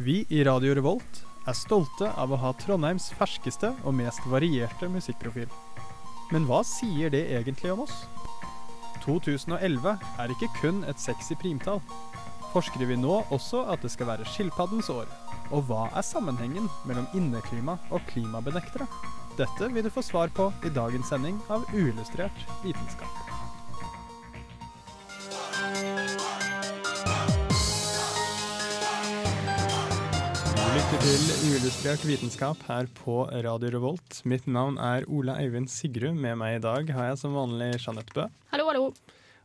Vi i Radio Revolt er stolte av å ha Trondheims ferskeste og mest varierte musikkprofil. Men hva sier det egentlig om oss? 2011 er ikke kun et sexy primtall. Forsker vi nå også at det skal være skilpaddens år? Og hva er sammenhengen mellom inneklima og klimabenektere? Dette vil du få svar på i dagens sending av Uillustrert vitenskap. Lytter til Uillustrert vitenskap her på Radio Revolt. Mitt navn er Ola Eivind Sigrud. Med meg i dag har jeg som vanlig Jeanette Bø Hallo, hallo.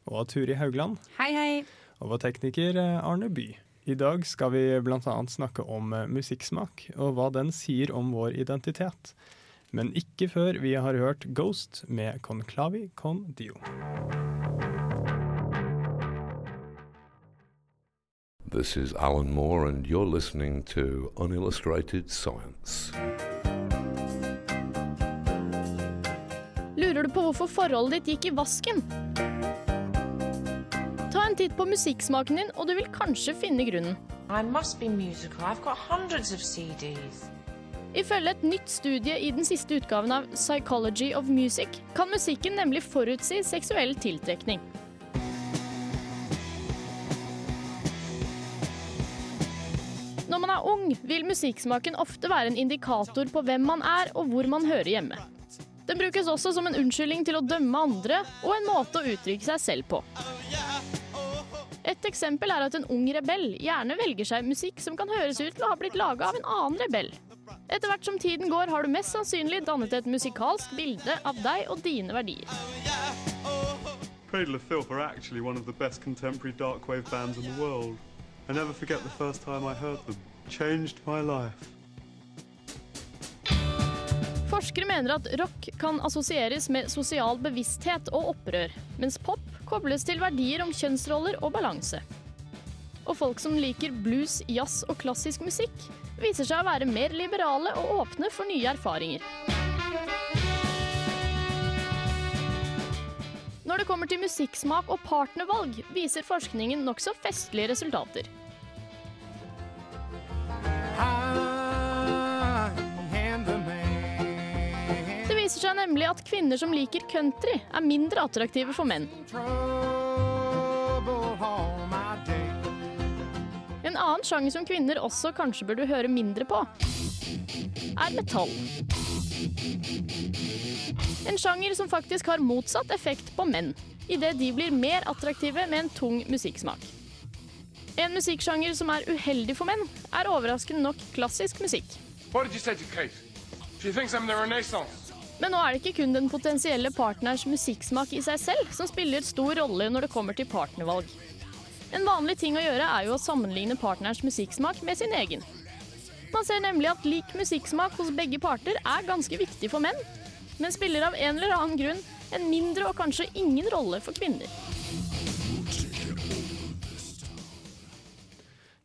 og Turi Haugland. Hei, hei. Og vår tekniker eh, Arne By. I dag skal vi bl.a. snakke om eh, musikksmak, og hva den sier om vår identitet. Men ikke før vi har hørt Ghost med Conclavi con Dio. This is Alan Moore, and you're listening to Unillustrated Science. Lurer du på hvorfor forholdet ditt gikk i vasken? Ta en titt på musikksmaken din, og du vil kanskje finne grunnen. I must be musical. I've got hundreds of CDs. Ifølge et nytt studie i den siste utgaven av Psychology of Music kan musikken nemlig forutsi seksuell tiltrekning. Er ung, vil musikksmaken ofte være en indikator på hvem man er og hvor man hører hjemme. Den brukes også som en unnskyldning til å dømme andre og en måte å uttrykke seg selv på. Et eksempel er at en ung rebell gjerne velger seg musikk som kan høres ut til å ha blitt laga av en annen rebell. Etter hvert som tiden går, har du mest sannsynlig dannet et musikalsk bilde av deg og dine verdier. Cradle of Filth are actually one of the best contemporary dark wave bands in the world. I never forget the first time I heard them. Changed my life. Forskere mener at rock kan assosieres med sosial bevissthet og opprør, mens pop kobles til verdier om kjønnsroller og balanse. Og folk som liker blues, jazz og klassisk musikk, viser seg å være mer liberale og åpne for nye erfaringer. Når det kommer til musikksmak og partnervalg, viser forskningen nokså festlige resultater. Viser seg nemlig at kvinner som liker country, er mindre attraktive for menn. En annen sjanger som kvinner også kanskje burde høre mindre på, er metall. En sjanger som faktisk har motsatt effekt på menn, idet de blir mer attraktive med en tung musikksmak. En musikksjanger som er uheldig for menn, er overraskende nok klassisk musikk. What did you say to Kate? She thinks I'm the. Men nå er det ikke kun den potensielle partners musikksmak i seg selv som spiller stor rolle når det kommer til partnervalg. En vanlig ting å gjøre er jo å sammenligne partners musikksmak med sin egen. Man ser nemlig at lik musikksmak hos begge parter er ganske viktig for menn, men spiller av en eller annen grunn en mindre og kanskje ingen rolle for kvinner.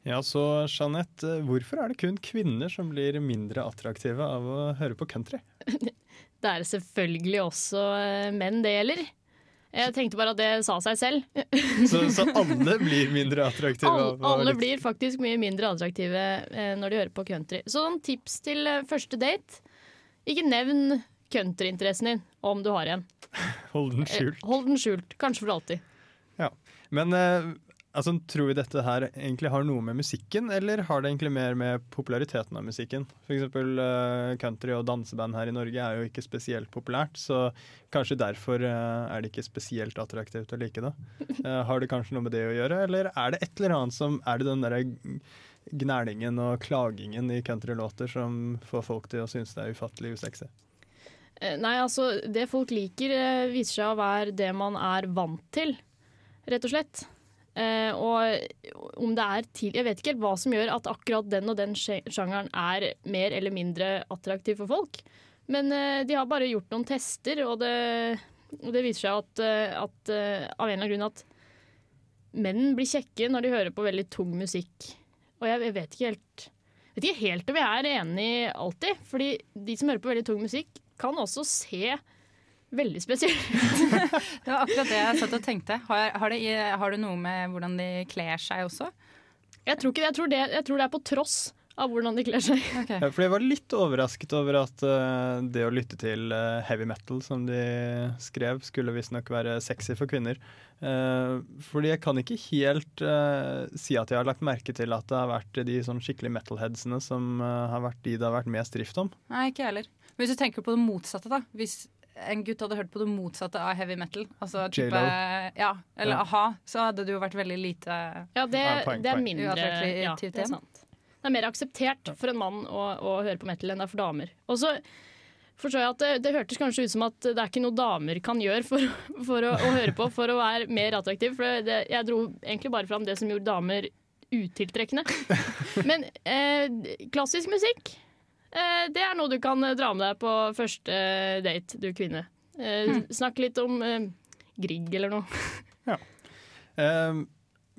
Ja, så Jeanette, hvorfor er det kun kvinner som blir mindre attraktive av å høre på country? Det er selvfølgelig også eh, menn det gjelder. Jeg tenkte bare at det sa seg selv. Så, så alle blir mindre attraktive? Alle, alle blir faktisk mye mindre attraktive eh, når de hører på country. Så noen tips til eh, første date. Ikke nevn countryinteressen din, om du har en. Hold den skjult. Hold den skjult, kanskje for alltid. Ja. Men altså, tror vi dette her egentlig har noe med musikken, eller har det egentlig mer med populariteten av musikken? For eksempel eh, country og danseband her i Norge er jo ikke spesielt populært, så kanskje derfor uh, er det ikke spesielt attraktivt å like det. Uh, har det kanskje noe med det å gjøre, eller er det et eller annet som Er det den derre gnælingen og klagingen i countrylåter som får folk til å synes det er ufattelig usexy? Nei, altså, det folk liker, viser seg å være det man er vant til, rett og slett. Eh, og om det er til Jeg vet ikke helt hva som gjør at akkurat den og den sjangeren er mer eller mindre attraktiv for folk. Men uh, de har bare gjort noen tester, og det, og det viser seg at, eh, at uh, av en eller annen grunn at menn blir kjekke når de hører på veldig tung musikk. Og jeg vet ikke helt vet ikke helt om jeg er enig alltid. Fordi de som hører på veldig tung musikk, kan også se veldig spesielt Det var akkurat det jeg satt og tenkte. Har, har, det, har det noe med hvordan de kler seg også? Jeg tror, ikke, jeg tror, det, jeg tror det er på tross av hvordan de kler seg. Ja, fordi jeg var litt overrasket over at uh, det å lytte til uh, heavy metal, som de skrev, skulle visstnok være sexy for kvinner. Uh, fordi jeg kan ikke helt uh, si at jeg har lagt merke til at det har vært de sånn skikkelig metalheadsene som har vært de det har vært mest drift om. Nei, ikke jeg heller. Men hvis du tenker på det motsatte, da. Hvis en gutt hadde hørt på det motsatte av heavy metal, altså type, ja, eller Ja. a-ha, så hadde det jo vært veldig lite Ja, det, det er mindre Uattraktivt ja, det er sant. Det er mer akseptert for en mann å, å høre på metal enn det er for damer. Og så forstår jeg at det, det hørtes kanskje ut som at det er ikke noe damer kan gjøre for, for å, å høre på for å være mer attraktiv. For det, jeg dro egentlig bare fram det som gjorde damer utiltrekkende. Men eh, klassisk musikk, det er noe du kan dra med deg på første date, du kvinne. Eh, Snakk litt om eh, Grieg eller noe. Eh,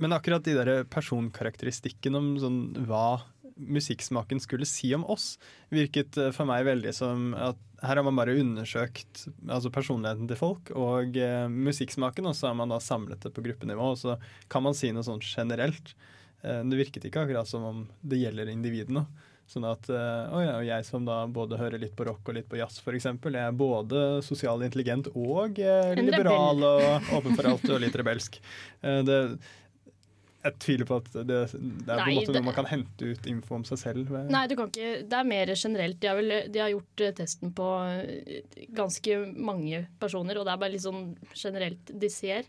men akkurat de der personkarakteristikken om sånn, hva musikksmaken skulle si om oss, virket eh, for meg veldig som at her har man bare undersøkt altså personligheten til folk og eh, musikksmaken, og så har man da samlet det på gruppenivå, og så kan man si noe sånn generelt. Eh, det virket ikke akkurat som om det gjelder individene. Sånn at eh, og jeg som da både hører litt på rock og litt på jazz, f.eks., jeg er både sosialt intelligent og eh, liberal og åpen for alt og litt rebelsk. Eh, det, jeg tviler på at det, det er på en måte noe man kan hente ut info om seg selv. Nei, du kan ikke, det er mer generelt. De har, vel, de har gjort testen på ganske mange personer, og det er bare litt sånn generelt de ser.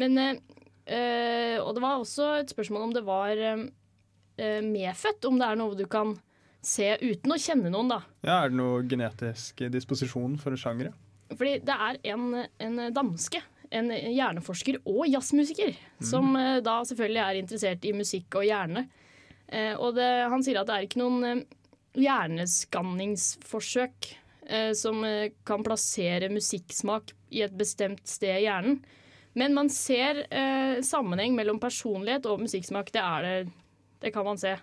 Men, eh, og det var også et spørsmål om det var eh, medfødt, om det er noe du kan se uten å kjenne noen, da. Ja, Er det noe genetisk disposisjon for sjangere? Fordi det er en, en danske, en hjerneforsker og jazzmusiker, som eh, da selvfølgelig er interessert i musikk og hjerne. Eh, og det, han sier at det er ikke noen eh, hjerneskanningsforsøk eh, som eh, kan plassere musikksmak i et bestemt sted i hjernen. Men man ser eh, sammenheng mellom personlighet og musikksmak. Det er det. Det kan man se.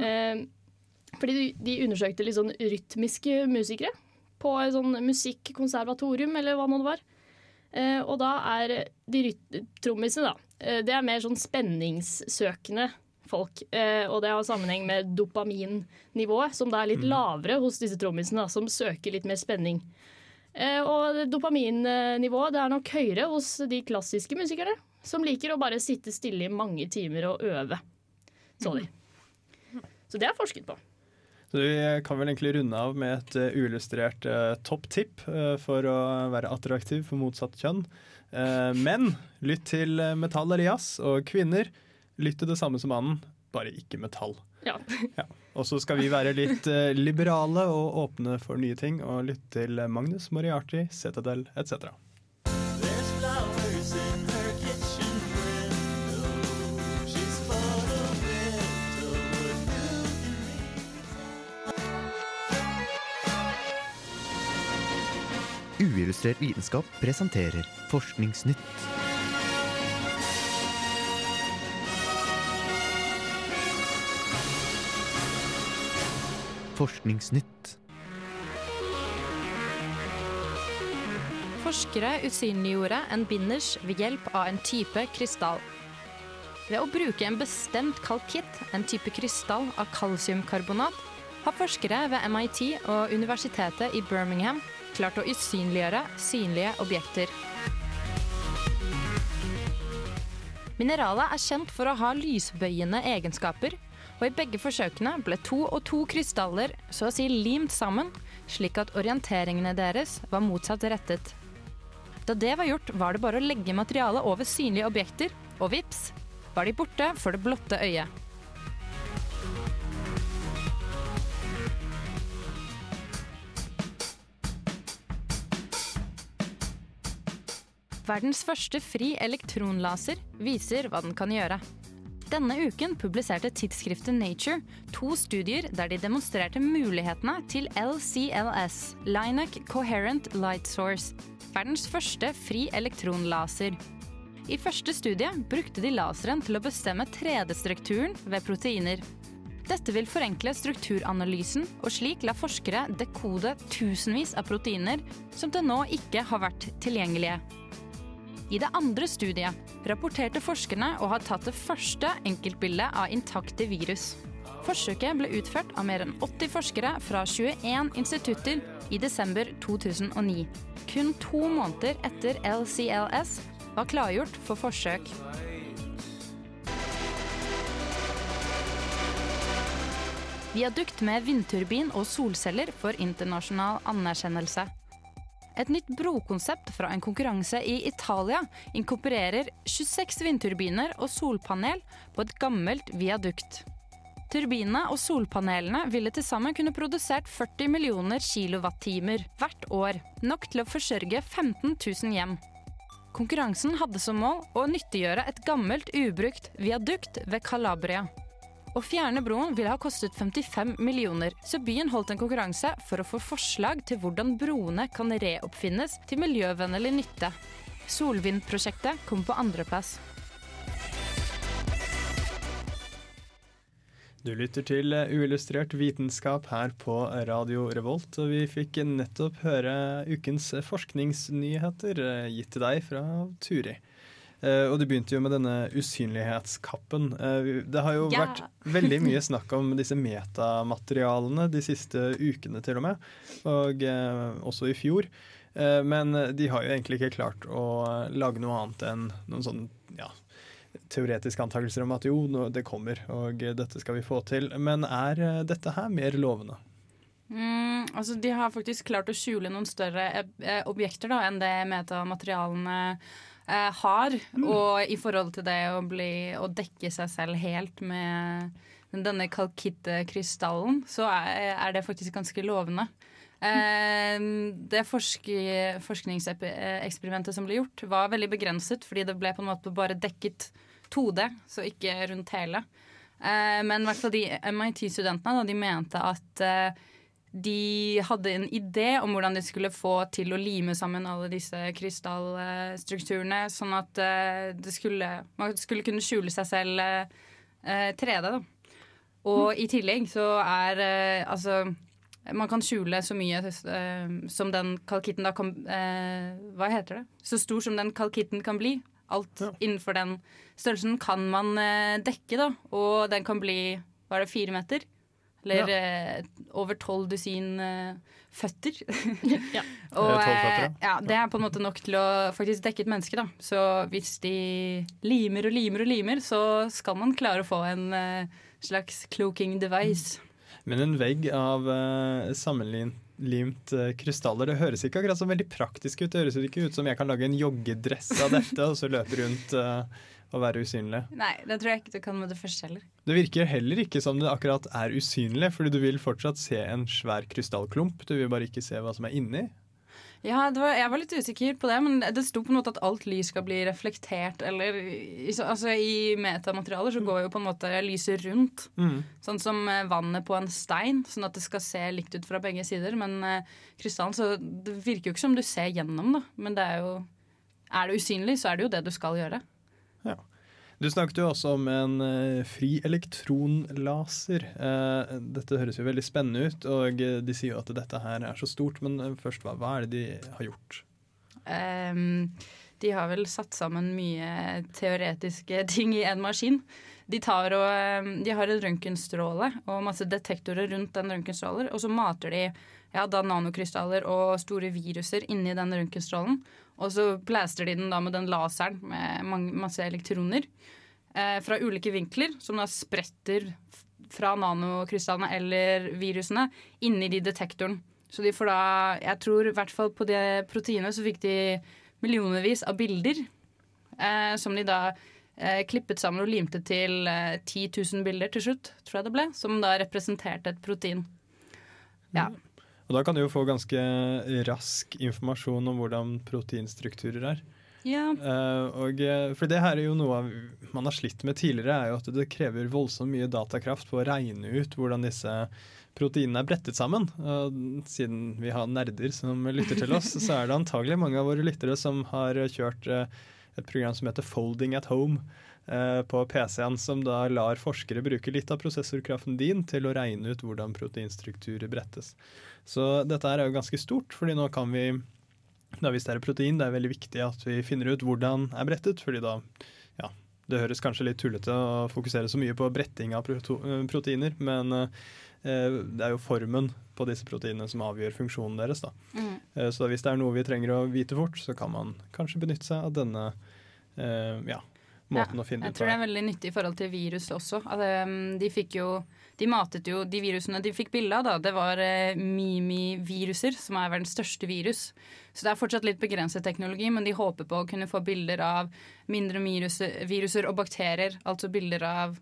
Eh, fordi de, de undersøkte litt sånn rytmiske musikere på et sånn musikkonservatorium, eller hva nå det var. Eh, og da er de trommisene, da. eh, det er mer sånn spenningssøkende folk. Eh, og det har sammenheng med dopaminnivået, som da er litt lavere hos disse trommisene, som søker litt mer spenning. Eh, og dopaminnivået det er nok høyere hos de klassiske musikerne, som liker å bare sitte stille i mange timer og øve. Så de. Så det er forsket på. Så Vi kan vel egentlig runde av med et uh, uillustrert uh, topptipp uh, for å være attraktiv for motsatt kjønn. men lytt til metall eller jazz, og kvinner, lytt til det samme som mannen, bare ikke metall. Ja. Og så skal vi være litt liberale og åpne for nye ting, og lytte til Magnus Moriarty, Cetadel etc. Uillustrert vitenskap presenterer Forskningsnytt. Forskningsnytt. Forskere usynliggjorde en binders ved hjelp av en type krystall. Ved å bruke en bestemt kalkitt, en type krystall av kalsiumkarbonat, har forskere ved MIT og universitetet i Birmingham klart å usynliggjøre synlige objekter. Mineralet er kjent for å ha lysbøyende egenskaper, og i begge forsøkene ble to og to krystaller så å si limt sammen, slik at orienteringene deres var motsatt rettet. Da det var gjort, var det bare å legge materialet over synlige objekter, og vips, var de borte for det blotte øyet. Verdens første fri elektronlaser viser hva den kan gjøre. Denne uken publiserte tidsskriftet Nature to studier der de demonstrerte mulighetene til LCLS, Linec Coherent Light Source, verdens første fri elektronlaser. I første studie brukte de laseren til å bestemme 3D-strukturen ved proteiner. Dette vil forenkle strukturanalysen, og slik la forskere dekode tusenvis av proteiner som til nå ikke har vært tilgjengelige. I det andre studiet rapporterte forskerne å ha tatt det første enkeltbildet av intakte virus. Forsøket ble utført av mer enn 80 forskere fra 21 institutter i desember 2009. Kun to måneder etter LCLS var klargjort for forsøk. Viadukt med vindturbin og solceller for internasjonal anerkjennelse. Et nytt brokonsept fra en konkurranse i Italia inkorporerer 26 vindturbiner og solpanel på et gammelt viadukt. Turbinene og solpanelene ville til sammen kunne produsert 40 millioner kilowattimer hvert år, nok til å forsørge 15 000 hjem. Konkurransen hadde som mål å nyttiggjøre et gammelt, ubrukt viadukt ved Calabria. Å fjerne broen ville ha kostet 55 millioner, så byen holdt en konkurranse for å få forslag til hvordan broene kan reoppfinnes til miljøvennlig nytte. Solvindprosjektet kom på andreplass. Du lytter til uillustrert vitenskap her på Radio Revolt, og vi fikk nettopp høre ukens forskningsnyheter eh, gitt til deg fra Turi. Uh, og du begynte jo med denne usynlighetskappen. Uh, det har jo Ja. vært veldig mye snakk om disse metamaterialene de siste ukene til og med, og uh, også i fjor. Men de har jo egentlig ikke klart å lage noe annet enn noen sånn ja, teoretiske antakelser om at jo, det kommer, og dette skal vi få til. Men er dette her mer lovende? Mm, altså De har faktisk klart å skjule noen større eh, objekter da, enn det metamaterialene eh, har. Og i forhold til det å, bli, å dekke seg selv helt med denne kalkittekrystallen, så er, det faktisk ganske lovende. Eh, det forskningseksperimentet som ble gjort, var veldig begrenset, fordi det ble på en måte bare dekket 2D, så ikke rundt hele. Eh, men i hvert fall de MIT-studentene da, de mente at eh, de hadde en idé om hvordan de skulle få til å lime sammen alle disse krystallstrukturene, sånn at eh, det skulle, man skulle kunne skjule seg selv eh, 3D. Da. Og i tillegg så er eh, altså man kan skjule så mye eh, som den kalkitten da kan eh, Hva heter det? Så stor som den kalkitten kan bli. Alt innenfor den størrelsen kan man eh, dekke, da. Og den kan bli Hva er det, fire meter? Eller eh, over tolv dusin eh, føtter. Og Eh, føtter, ja. ja, det er på en måte nok til å faktisk dekke et menneske. da Så hvis de limer og limer og limer, så skal man klare å få en eh, slags cloaking device. Men en vegg av sammenlimt uh, krystaller, det høres ikke akkurat så veldig praktisk ut. Det høres ikke ut som jeg kan lage en joggedress av dette og så løpe rundt uh, og være usynlig. Nei, det tror jeg ikke du kan med det første heller. Det virker heller ikke som det akkurat er usynlig, fordi du vil fortsatt se en svær krystallklump. Du vil bare ikke se hva som er inni. Ja, det var, Jeg var litt usikker på det, men det sto på en måte at alt lys skal bli reflektert. Eller, altså, I metamaterialer så går jo på en måte lyset rundt. Mm. Sånn som eh, vannet på en stein, sånn at det skal se likt ut fra begge sider. Men eh, krystallen, så det virker jo ikke som du ser gjennom, da. Men det er jo Er det usynlig, så er det jo det du skal gjøre. Du snakket jo også om en eh, fri elektronlaser. Eh, dette høres jo veldig spennende ut, og eh, de sier jo at dette her er så stort. Men først, hva, hva er det de har gjort? Um, de har vel satt sammen mye teoretiske ting i en maskin. De, og, ehm, de har en røntgenstråle og masse detektorer rundt den røntgenstrålen, og så mater de ja, nanokrystaller og store viruser inni den røntgenstrålen. Og så plaster de den da med den laseren med masse elektroner eh, fra ulike vinkler, som da spretter fra nanokrystallene eller virusene inni de detektoren. Så de får da Jeg tror i hvert fall på det proteinet så fikk de millionervis av bilder. Eh, som de da eh, klippet sammen og limte til eh, 10 000 bilder til slutt, tror jeg det ble. Som da representerte et protein. Ja. Og da kan du jo få ganske rask informasjon om hvordan proteinstrukturer er. Ja. Uh, og, eh, for det her er jo noe man har slitt med tidligere, er jo at det krever voldsomt mye datakraft på å regne ut hvordan disse proteinene er brettet sammen. Og siden vi har nerder som lytter til oss, så er det antagelig mange av våre lyttere som har kjørt eh, et program som heter Folding at Home på PC-en, som da lar forskere bruke litt av prosessorkraften din til å regne ut hvordan proteinstrukturer brettes. Så dette er jo ganske stort, fordi nå kan vi da Hvis det er protein, det er veldig viktig at vi finner ut hvordan er brettet, fordi da ja, det høres kanskje litt tullete å fokusere så mye på bretting av proteiner, men eh, det er jo formen på disse proteinene som avgjør funksjonen deres. Da. Mm. Eh, så hvis det er noe vi trenger å vite fort, så kan man kanskje benytte seg av denne eh, ja, måten å finne Jeg tror det er veldig nyttig i forhold til virus også. Altså, de fikk jo De matet jo de virusene de fikk bilde av, da. Det var eh, Mimi-viruser, som er verdens største virus. Så det er fortsatt litt begrenset teknologi, men de håper på å kunne få bilder av mindre viruser, viruser og bakterier. Altså bilder av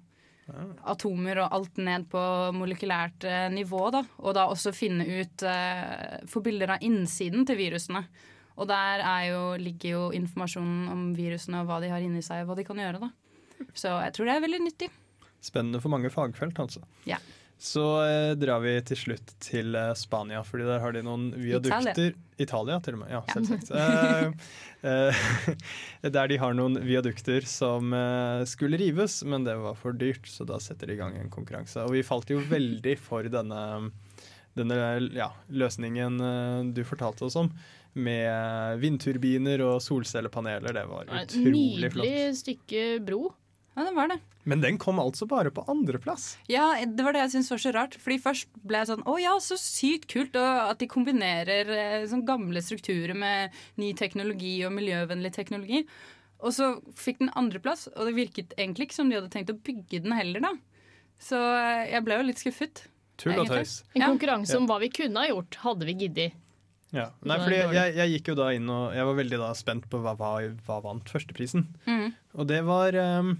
atomer og alt ned på molekylært eh, nivå. Da. Og da også finne ut eh, Få bilder av innsiden til virusene. Og der er jo, ligger jo informasjonen om virusene og hva de har inni seg, og hva de kan gjøre. da. Så jeg tror det er veldig nyttig. Spennende for mange fagfelt, altså. Ja. Så eh, drar vi til slutt til eh, Spania, fordi der har de noen viadukter Italia, til og med. Ja, Ja. selvsagt. Eh, eh, der de har noen viadukter som eh, skulle rives, men det var for dyrt, så da setter de i gang en konkurranse. Og vi falt jo veldig for denne, denne ja, løsningen eh, du fortalte oss om. Med vindturbiner og solcellepaneler. Det var utrolig utrolig flott. nydelig stykke bro. Ja, det var det. Men den kom altså bare på andreplass. Ja, det var det jeg syntes var så rart. Fordi først ble jeg sånn Å ja, så sykt kult og at de kombinerer eh, sånn gamle strukturer med ny teknologi og miljøvennlig teknologi. Og så fikk den andreplass, og det virket egentlig ikke som de hadde tenkt å bygge den heller, da. Så eh, jeg ble jo litt skuffet. Tull og tøys. En Ja. konkurranse om hva vi kunne ha gjort, hadde vi giddet. Ja. Nei, fordi jeg, jeg gikk jo da inn og jeg var veldig da spent på hva, hva, hva vant førsteprisen. Mm. Og det var um,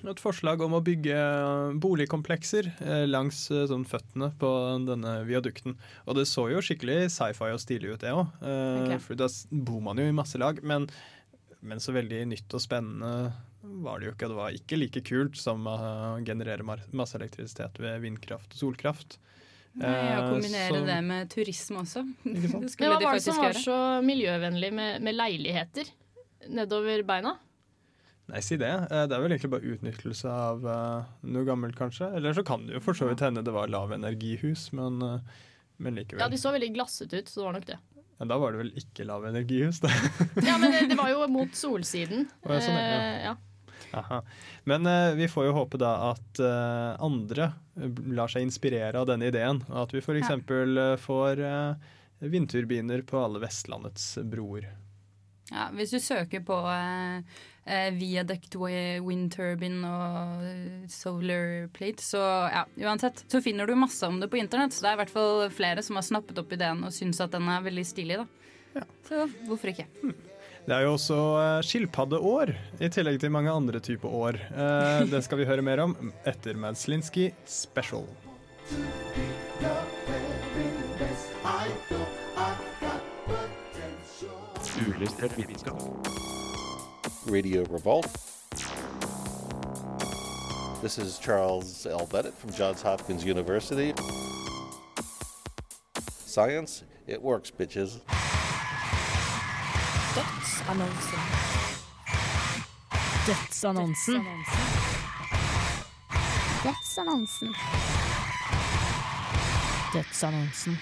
et forslag om å bygge eh, boligkomplekser eh, langs eh, sånn føttene på denne viadukten. Og det så jo skikkelig sci-fi og stilig ut, det òg. Ok. For da bor man jo i masse lag. Men, men så veldig nytt og spennende var det jo ikke. Det var ikke like kult som å generere masse elektrisitet ved vindkraft og solkraft. Nei, og Eh, kombinere så- det med turisme også. Det skulle hva var det som faktisk var så miljøvennlig med, med leiligheter nedover beina? Nei, si det. Eh, Det er vel egentlig bare utnyttelse av eh, noe gammelt, kanskje. Eller så kan det jo for så vidt hende det var lavenergihus, men, uh, men likevel. Ja, De så veldig glasset ut, så det var nok det. Ja, da var det vel ikke lavenergihus, da. Ja, Men det, det var jo mot solsiden. Å, ja, sånn, ja. Ja. Aha. Men uh, vi får jo håpe da at uh, andre lar seg inspirere av denne ideen. Og at vi f.eks. eksempel får uh, vindturbiner på alle Vestlandets broer. Ja, hvis du søker på eh, eh, viaduct wind turbine og eh, solar plate, så ja, uansett, så finner du masse om det på internett. Så det er i hvert fall flere som har snappet opp ideen og syns at den er veldig stilig. da. Så hvorfor ikke? Det er jo også eh, skilpaddeår, i tillegg til mange andre typer år. Eh, det skal vi høre mer om etter Madslinski Special. Vitenskap. Radio Revolt. This is Charles L. Bennett from Johns Hopkins University. Science, it works, bitches. Dødsannonsen. Dødsannonsen. Dødsannonsen. Dødsannonsen.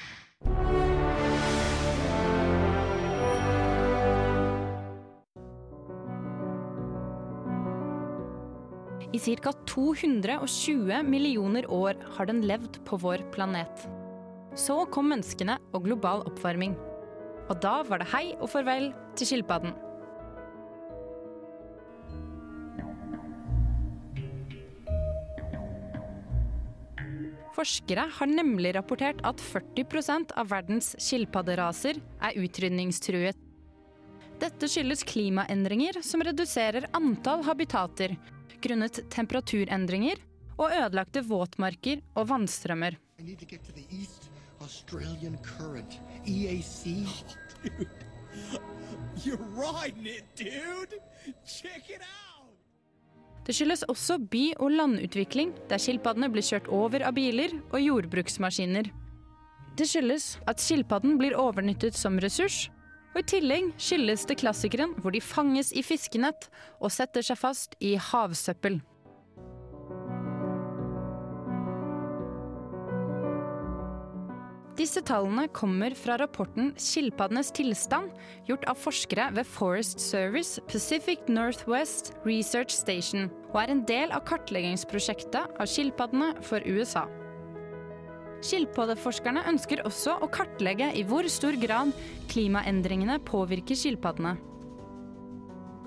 I ca. 220 millioner år har den levd på vår planet. Så kom menneskene og global oppvarming. Og da var det hei og farvel til skilpadden. Forskere har nemlig rapportert at 40% av verdens skilpadderaser er utrydningstruet. Dette skyldes klimaendringer som reduserer antall habitater grunnet temperaturendringer og ødelagte våtmarker og vannstrømmer. I need to get to the East Australian Current. EAC. Dude. You're riding it, dude! Check it out! Det skyldes også by- og landutvikling, der skilpaddene blir kjørt over av biler og jordbruksmaskiner. Det skyldes at skilpadden blir overnyttet som ressurs, og i tillegg skyldes det klassikeren hvor de fanges i fiskenett og setter seg fast i havsøppel. Disse tallene kommer fra rapporten 'Skilpaddenes tilstand', gjort av forskere ved Forest Service Pacific Northwest Research Station, og er en del av kartleggingsprosjektet av skilpaddene for USA. Skilpaddeforskerne ønsker også å kartlegge i hvor stor grad klimaendringene påvirker skilpaddene.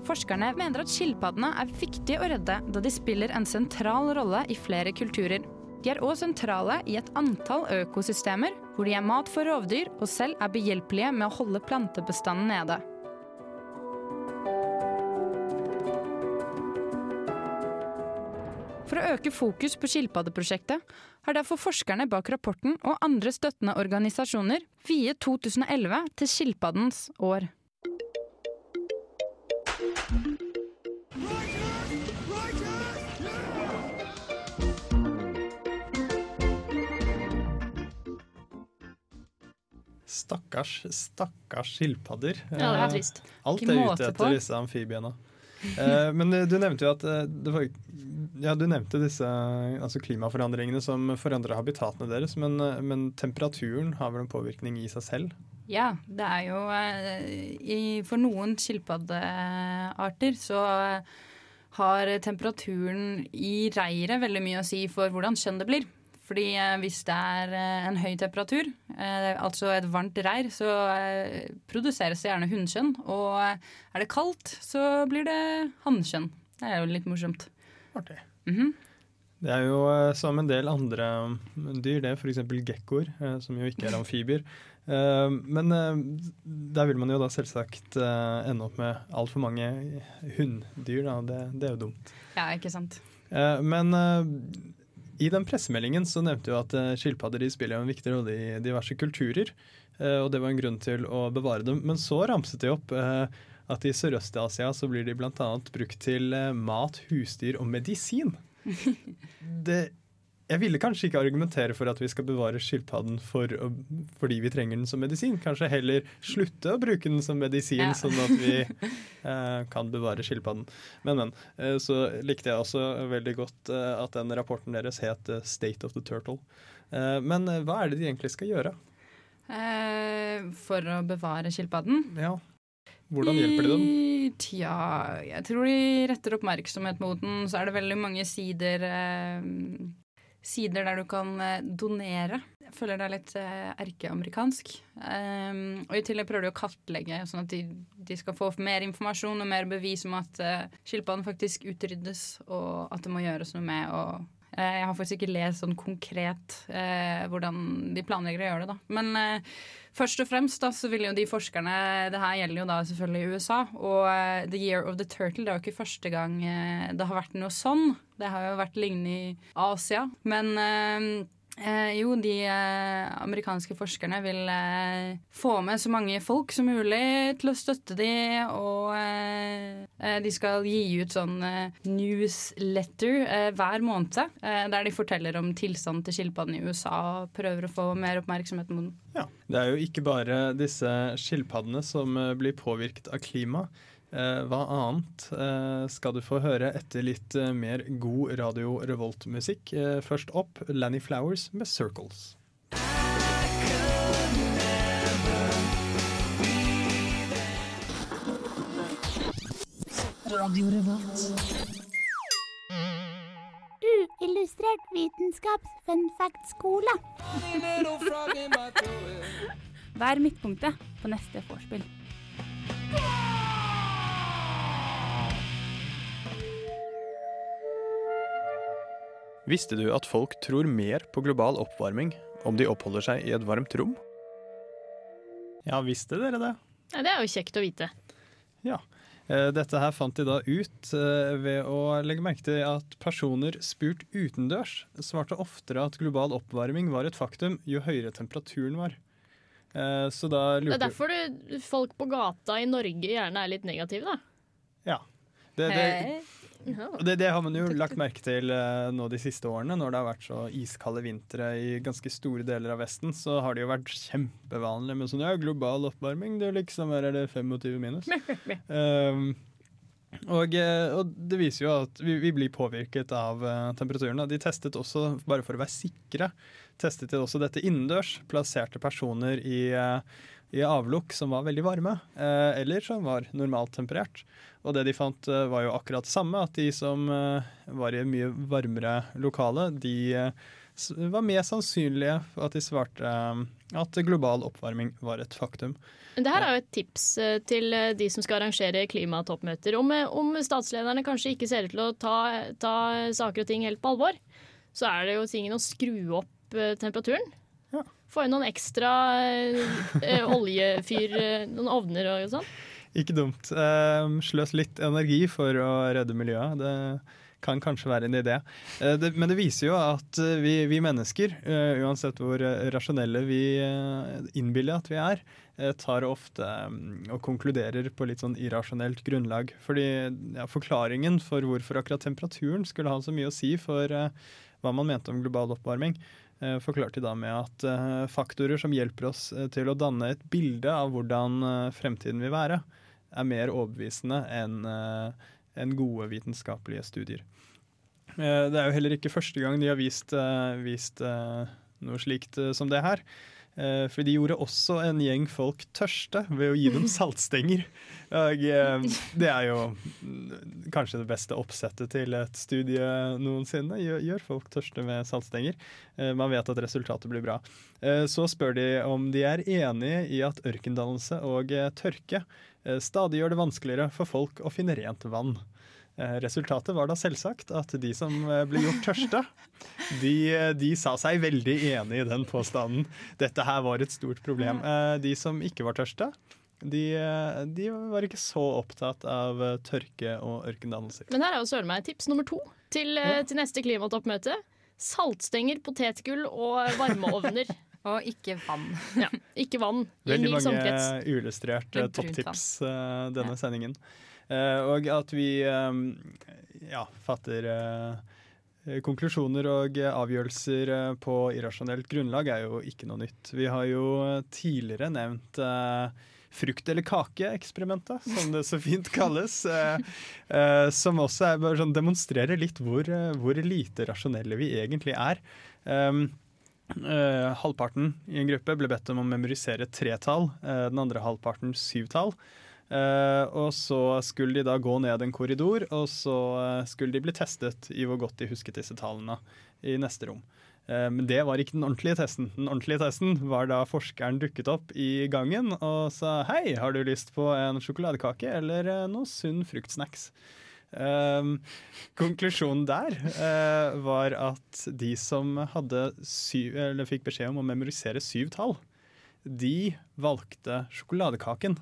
Forskerne mener at skilpaddene er viktige å redde, da de spiller en sentral rolle i flere kulturer. De er òg sentrale i et antall økosystemer, hvor de er mat for rovdyr og selv er behjelpelige med å holde plantebestanden nede. For å øke fokus på skilpaddeprosjektet har derfor forskerne bak rapporten og andre støttende organisasjoner viet 2011 til skilpaddens år. Stakkars, stakkars skilpadder. Ja, det er Eh, trist. Alt er ute ute på. etter disse amfibiene. Eh, men eh, du nevnte jo at det var, ja, du nevnte disse altså klimaforandringene som forandrer habitatene deres, men, men temperaturen har vel en påvirkning i seg selv? Ja, det er jo For noen skilpaddearter så har temperaturen i reiret veldig mye å si for hvordan kjønn det blir. Fordi eh, hvis det er eh, en høy temperatur, eh, altså et varmt reir, så eh, produseres det gjerne hunnkjønn. Og eh, er det kaldt, så blir det hannkjønn. Det er jo litt morsomt. Artig. Mhm. Det er jo eh, som en del andre mm, dyr, det, f.eks. gekkoer, eh, som jo ikke er amfibier. Eh, Men der vil man jo da selvsagt ende opp med altfor mange hunndyr. Da. Det, det er jo dumt. Ja, ikke sant. Eh, Men i den pressemeldingen så nevnte du at eh, skilpadder de spiller en viktig rolle i diverse kulturer. eh, Og det var en grunn til å bevare dem. Men så ramset de opp eh, at i Sørøst-Asia så blir de bl.a. brukt til mat, husdyr og medisin. Det, jeg ville kanskje ikke argumentere for at vi skal bevare skilpadden for, å- fordi vi trenger den som medisin. Kanskje heller slutte å bruke den som medisin, Ja. sånn at vi eh, kan bevare skilpadden. Men, men. Eh, så likte jeg også veldig godt eh, at den rapporten deres het eh, 'State of the Turtle'. Eh, men eh, hva er det de egentlig skal gjøre? Eh, for å bevare skilpadden? Ja. Hvordan hjelper de dem? Tja, jeg tror de retter oppmerksomhet mot den. Så er det veldig mange sider eh, Sider der du kan eh, donere. Jeg føler det er litt eh, erkeamerikansk. Um, og i tillegg prøver de å kartlegge, sånn at de, de skal få mer informasjon og mer bevis om at uh, skilpadden faktisk utryddes, og at det må gjøres noe med. og eh, jeg har faktisk ikke lest sånn konkret eh, hvordan de planlegger å gjøre det. da. Men eh, først og fremst da, så vil jo de forskerne Det her gjelder jo da selvfølgelig USA. Og eh, The Year of the Turtle det er jo ikke første gang eh, det har vært noe sånn. Det har jo vært lignende i Asia. Men eh, jo, de eh, amerikanske forskerne vil eh, få med så mange folk som mulig til å støtte de, og eh, eh, de skal gi ut sånn eh, newsletter hver måned, der de forteller om tilstanden til skilpaddene i USA og prøver å få mer oppmerksomhet mot den. Ja. Det er jo ikke bare disse skilpaddene som blir påvirket av klima. Eh, hva annet eh, skal du få høre etter litt eh, mer god Radio Revolt-musikk? Først opp Lanny Flowers med 'Circles'. Radio Revolt. Uillustrert vitenskaps-fun fact-skole. Vær midtpunktet på neste vorspiel. Visste du at folk tror mer på global oppvarming om de oppholder seg i et varmt rom? Ja, visste dere det? Ja, det er jo kjekt å vite. Ja. Eh, Dette her fant de da ut eh, ved å legge merke til at personer spurt utendørs svarte oftere at global oppvarming var et faktum jo høyere temperaturen var. Eh, så da Det er derfor du, folk på gata i Norge gjerne er litt negative, da. Ja. Det, det, Ja. Det, det har man jo lagt merke til eh, nå de siste årene, når det har vært så iskalde vintre i ganske store deler av Vesten. Så har det jo vært kjempevanlig med sånn ja, global oppvarming. Det er liksom, her er det 25 minus. Um, og, eh, og det viser jo at vi, vi blir påvirket av eh, temperaturen. De testet også, bare for å være sikre, testet de også dette innendørs. Plasserte personer i, i avlukk som var veldig varme, eh, eller som var normalt temperert. Og det de fant eh, var jo akkurat det samme, at de som eh, var i mye varmere lokale, de var mer sannsynlige for at de svarte at global oppvarming var et faktum. Det her er jo et tips til de som skal arrangere klimatoppmøter. Om, om statslederne kanskje ikke ser ut til å ta, ta saker og ting helt på alvor, så er det jo tingen å skru opp temperaturen. Få inn noen ekstra eh, eh, oljefyr, eh, noen ovner og sånn. Ikke dumt. Eh, sløs litt energi for å redde miljøet. Det kan kanskje være en idé. Eh, det, men det viser jo at eh, vi, vi mennesker, uansett hvor rasjonelle vi innbiller at vi er, tar ofte mm, og konkluderer på litt sånn irrasjonelt grunnlag. Fordi ja, Forklaringen for hvorfor akkurat temperaturen skulle ha så mye å si for hva man mente om global oppvarming, forklarte de da med at eh, faktorer som hjelper oss eh, til å danne et bilde av hvordan eh, fremtiden vil være, er mer overbevisende enn eh, gode vitenskapelige studier. Eh, Det er jo heller ikke første gang de har vist, eh, vist eh, noe slikt eh, som det her. Eh, For de gjorde også en gjeng folk tørste ved å gi dem saltstenger. Og eh, det er jo mm, kanskje det beste oppsettet til et studie noensinne. Gjør, gjør folk tørste med saltstenger. Eh, Man vet at resultatet blir bra. Eh, Så spør de om de er enige i at ørkendannelse og tørke stadig gjør det vanskeligere for folk å finne rent vann. Resultatet var da selvsagt at de som ble gjort tørste, de, de sa seg veldig enig i den påstanden. Dette her var et stort problem. De som ikke var tørste, de, eh, de var ikke så opptatt av eh, tørke og ørkendannelser. Men her er jo søren meg tips nummer to til, ja. til neste klimatoppmøte. Saltstenger, potetgull og varmeovner. og ikke vann. Ja, ikke vann Veldig mange samkrets. uillustrerte topptips uh, denne sendingen. Uh, og at vi um, ja, fatter uh, konklusjoner og eh, avgjørelser eh, på irrasjonelt grunnlag er jo ikke noe nytt. Vi har jo tidligere nevnt eh, frukt- eller kake-eksperimentet, som det så fint kalles. eh, eh, som også er, sånn, demonstrerer litt hvor, eh, hvor lite rasjonelle vi egentlig er. Um, eh, halvparten i en gruppe ble bedt om å memorisere tretall, uh, den andre halvparten syvtall. Uh, og så skulle de da gå ned en korridor, og så skulle de bli testet i hvor godt de husket disse tallene i neste rom. Eh, men det var ikke den ordentlige testen. Den ordentlige testen var da forskeren dukket opp i gangen og sa hei, har du lyst på en sjokoladekake eller eh, noe sunn fruktsnacks? Um, konklusjonen der uh, var at de som syv, fikk beskjed om å memorisere syv tall, de valgte sjokoladekaken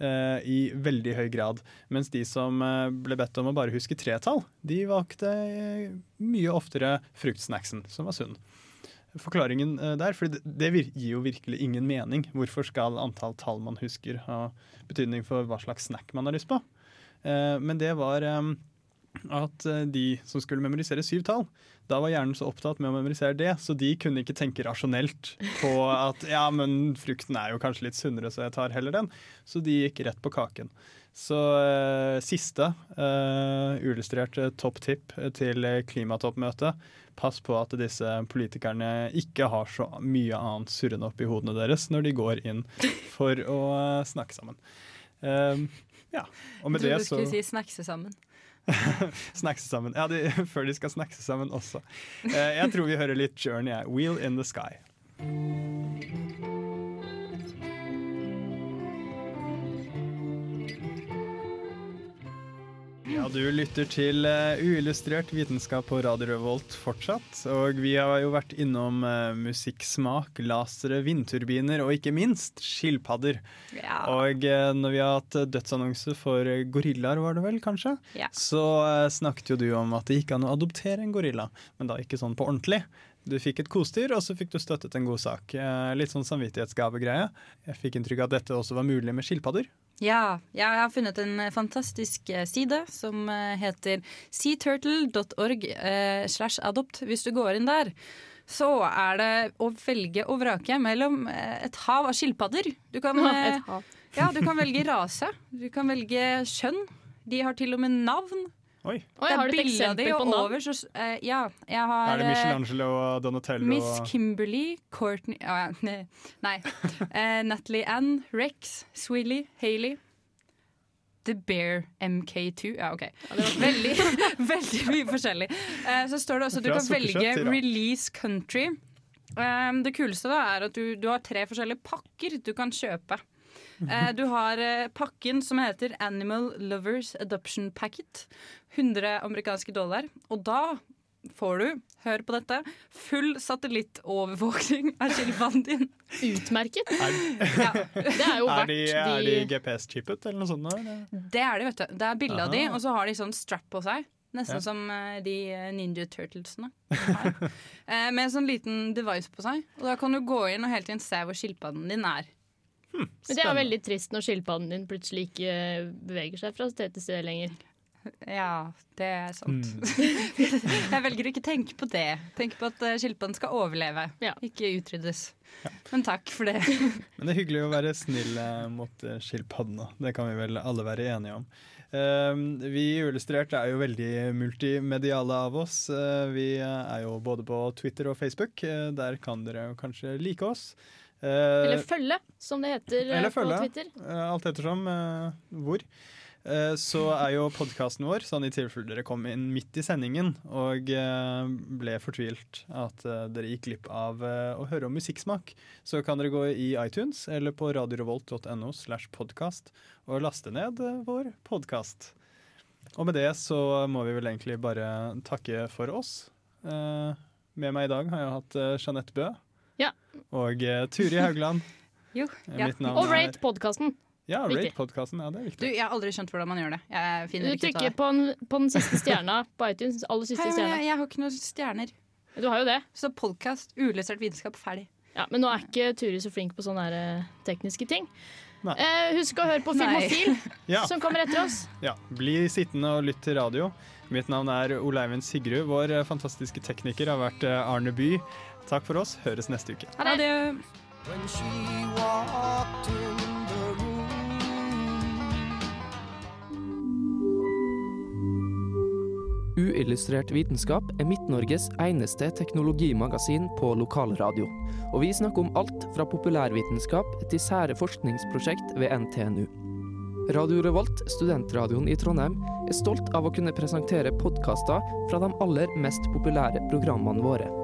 i veldig høy grad. Mens de som eh, ble bedt om å bare huske tre tall, de valgte eh, mye oftere fruktsnacksen, som var sunn. Forklaringen eh, der, for det, gir jo virkelig ingen mening. Hvorfor skal antall tall man husker ha betydning for hva slags snack man har lyst på? Eh, men det var eh, at eh, de som skulle memorisere syv tall, da var hjernen så opptatt med å memorisere det, så de kunne ikke tenke rasjonelt på at ja, men frukten er jo kanskje litt sunnere, så jeg tar heller den. Så de gikk rett på kaken. Så eh, siste uh, uillustrerte topptipp til klimatoppmøtet. Pass på at disse politikerne ikke har så mye annet surrende oppi hodene deres når de går inn for å snakke sammen. Eh, ja, og med Jeg det trodde du skulle si snakke sammen. Snackse sammen. Ja, de, før de skal snackse sammen også. Eh, jeg tror vi hører litt Journey. Wheel in the Sky. Ja, Du lytter til eh, uillustrert vitenskap på Radio Revolt fortsatt. Og vi har jo vært innom eh, musikksmak, lasere, vindturbiner og ikke minst skilpadder. Ja. Og eh, når vi har hatt dødsannonse for gorillaer, var det vel kanskje, Ja. så snakket jo du om at det gikk an å adoptere en gorilla, men da ikke sånn på ordentlig. Du fikk et kosedyr, og så fikk du støttet en god sak. Litt sånn samvittighetsgavegreie. Jeg fikk inntrykk av at dette også var mulig med skilpadder. Ja, jeg har funnet en eh, fantastisk eh, side som eh, heter seaturtle.org slash adopt. Hvis du går inn der, så er det å velge og vrake mellom et hav av skilpadder. Du kan. Ja, du kan velge rase. Du kan velge kjønn. De har til og med navn. Oi. Oi, har du et eksempel på navn? over så, uh, ja, jeg har Er det eh, Michelangelo og Donatello? Miss Kimberley, Kimberly, Courtney uh, Nei. nei. Eh, Natalie Ann, Rex, Swilly, Hailey. The Bear MK2. Ja, OK. Veldig, veldig mye forskjellig. Eh, så står det også at du kan velge release country. Um, det kuleste da er at du, du har tre forskjellige pakker du kan kjøpe. Eh, du har eh, pakken som heter Animal Lovers Adoption Packet. 100 amerikanske dollar. Og da får du, hør på dette, full satellittovervåkning av skilpadden din. Utmerket. Ja. Det er jo Er verdt de, de, er de GPS-chippet eller noe sånt? eller? Det er de, vet du. Det er bilde av de, og så har de sånn strap på seg. Nesten Ja. som eh, de Ninja Turtlesene. Eh, med en sånn liten device på seg. Og da kan du gå inn og hele tiden se hvor skilpadden din er. Men det er veldig trist når skilpadden din plutselig ikke eh, beveger seg fra sted til sted lenger. Ja, det er sant. Mm. jeg velger å ikke tenke på det. Tenke på at eh, skilpadden skal overleve, ikke utryddes. Men takk for det. Men det er hyggelig å være snill eh, mot skilpadden, skilpaddene. Det kan vi vel alle være enige om. Eh, vi i Uillustrert er jo veldig multimediale av oss. Vi er jo både på Twitter og Facebook. Der kan dere kanskje like oss. Eh, Eller følge, som det heter eh, på Twitter. eh, alt ettersom hvor. Så er jo podkasten vår, sånn i tilfelle dere kom inn midt i sendingen og ble fortvilt at dere gikk glipp av å høre om musikksmak, så kan dere gå i iTunes eller på radiorevolt.no slash podkast og laste ned vår podkast. Og med det så må vi vel egentlig bare takke for oss. Med meg i dag har jeg hatt Jeanette Bø Ja. og uh, Turi Haugland. Jo, Ja. Mitt navn Og rate podkasten. Ja, rate podkasten. Ja, det er Du, jeg har aldri skjønt hvordan man gjør det. Jeg Du trykker på, den- på den siste stjerna på iTunes. Aller siste Hei, stjerna. jeg, jeg har ikke noen stjerner. Du har jo det. Så podkast, ulesert vitenskap, ferdig. Ja, Men nå er ikke Turi så flink på sånne her, eh, tekniske ting. Eh, husk å høre på. Filmofil, Ja. som kommer etter oss. Ja, Bli sittende og lytt til radio. Mitt navn er Oleivind Sigrud. Vår eh, fantastiske tekniker har vært eh, Arne By. Takk for oss. Høres neste uke. Ha det. When she walked in the room. Uillustrert vitenskap er Midt-Norges eneste teknologimagasin på lokalradio. Og vi snakker om alt fra populærvitenskap til sære forskningsprosjekt ved NTNU. Radio Revolt, studentradioen i Trondheim, er stolt av å kunne presentere podkaster fra de aller mest populære programmene våre.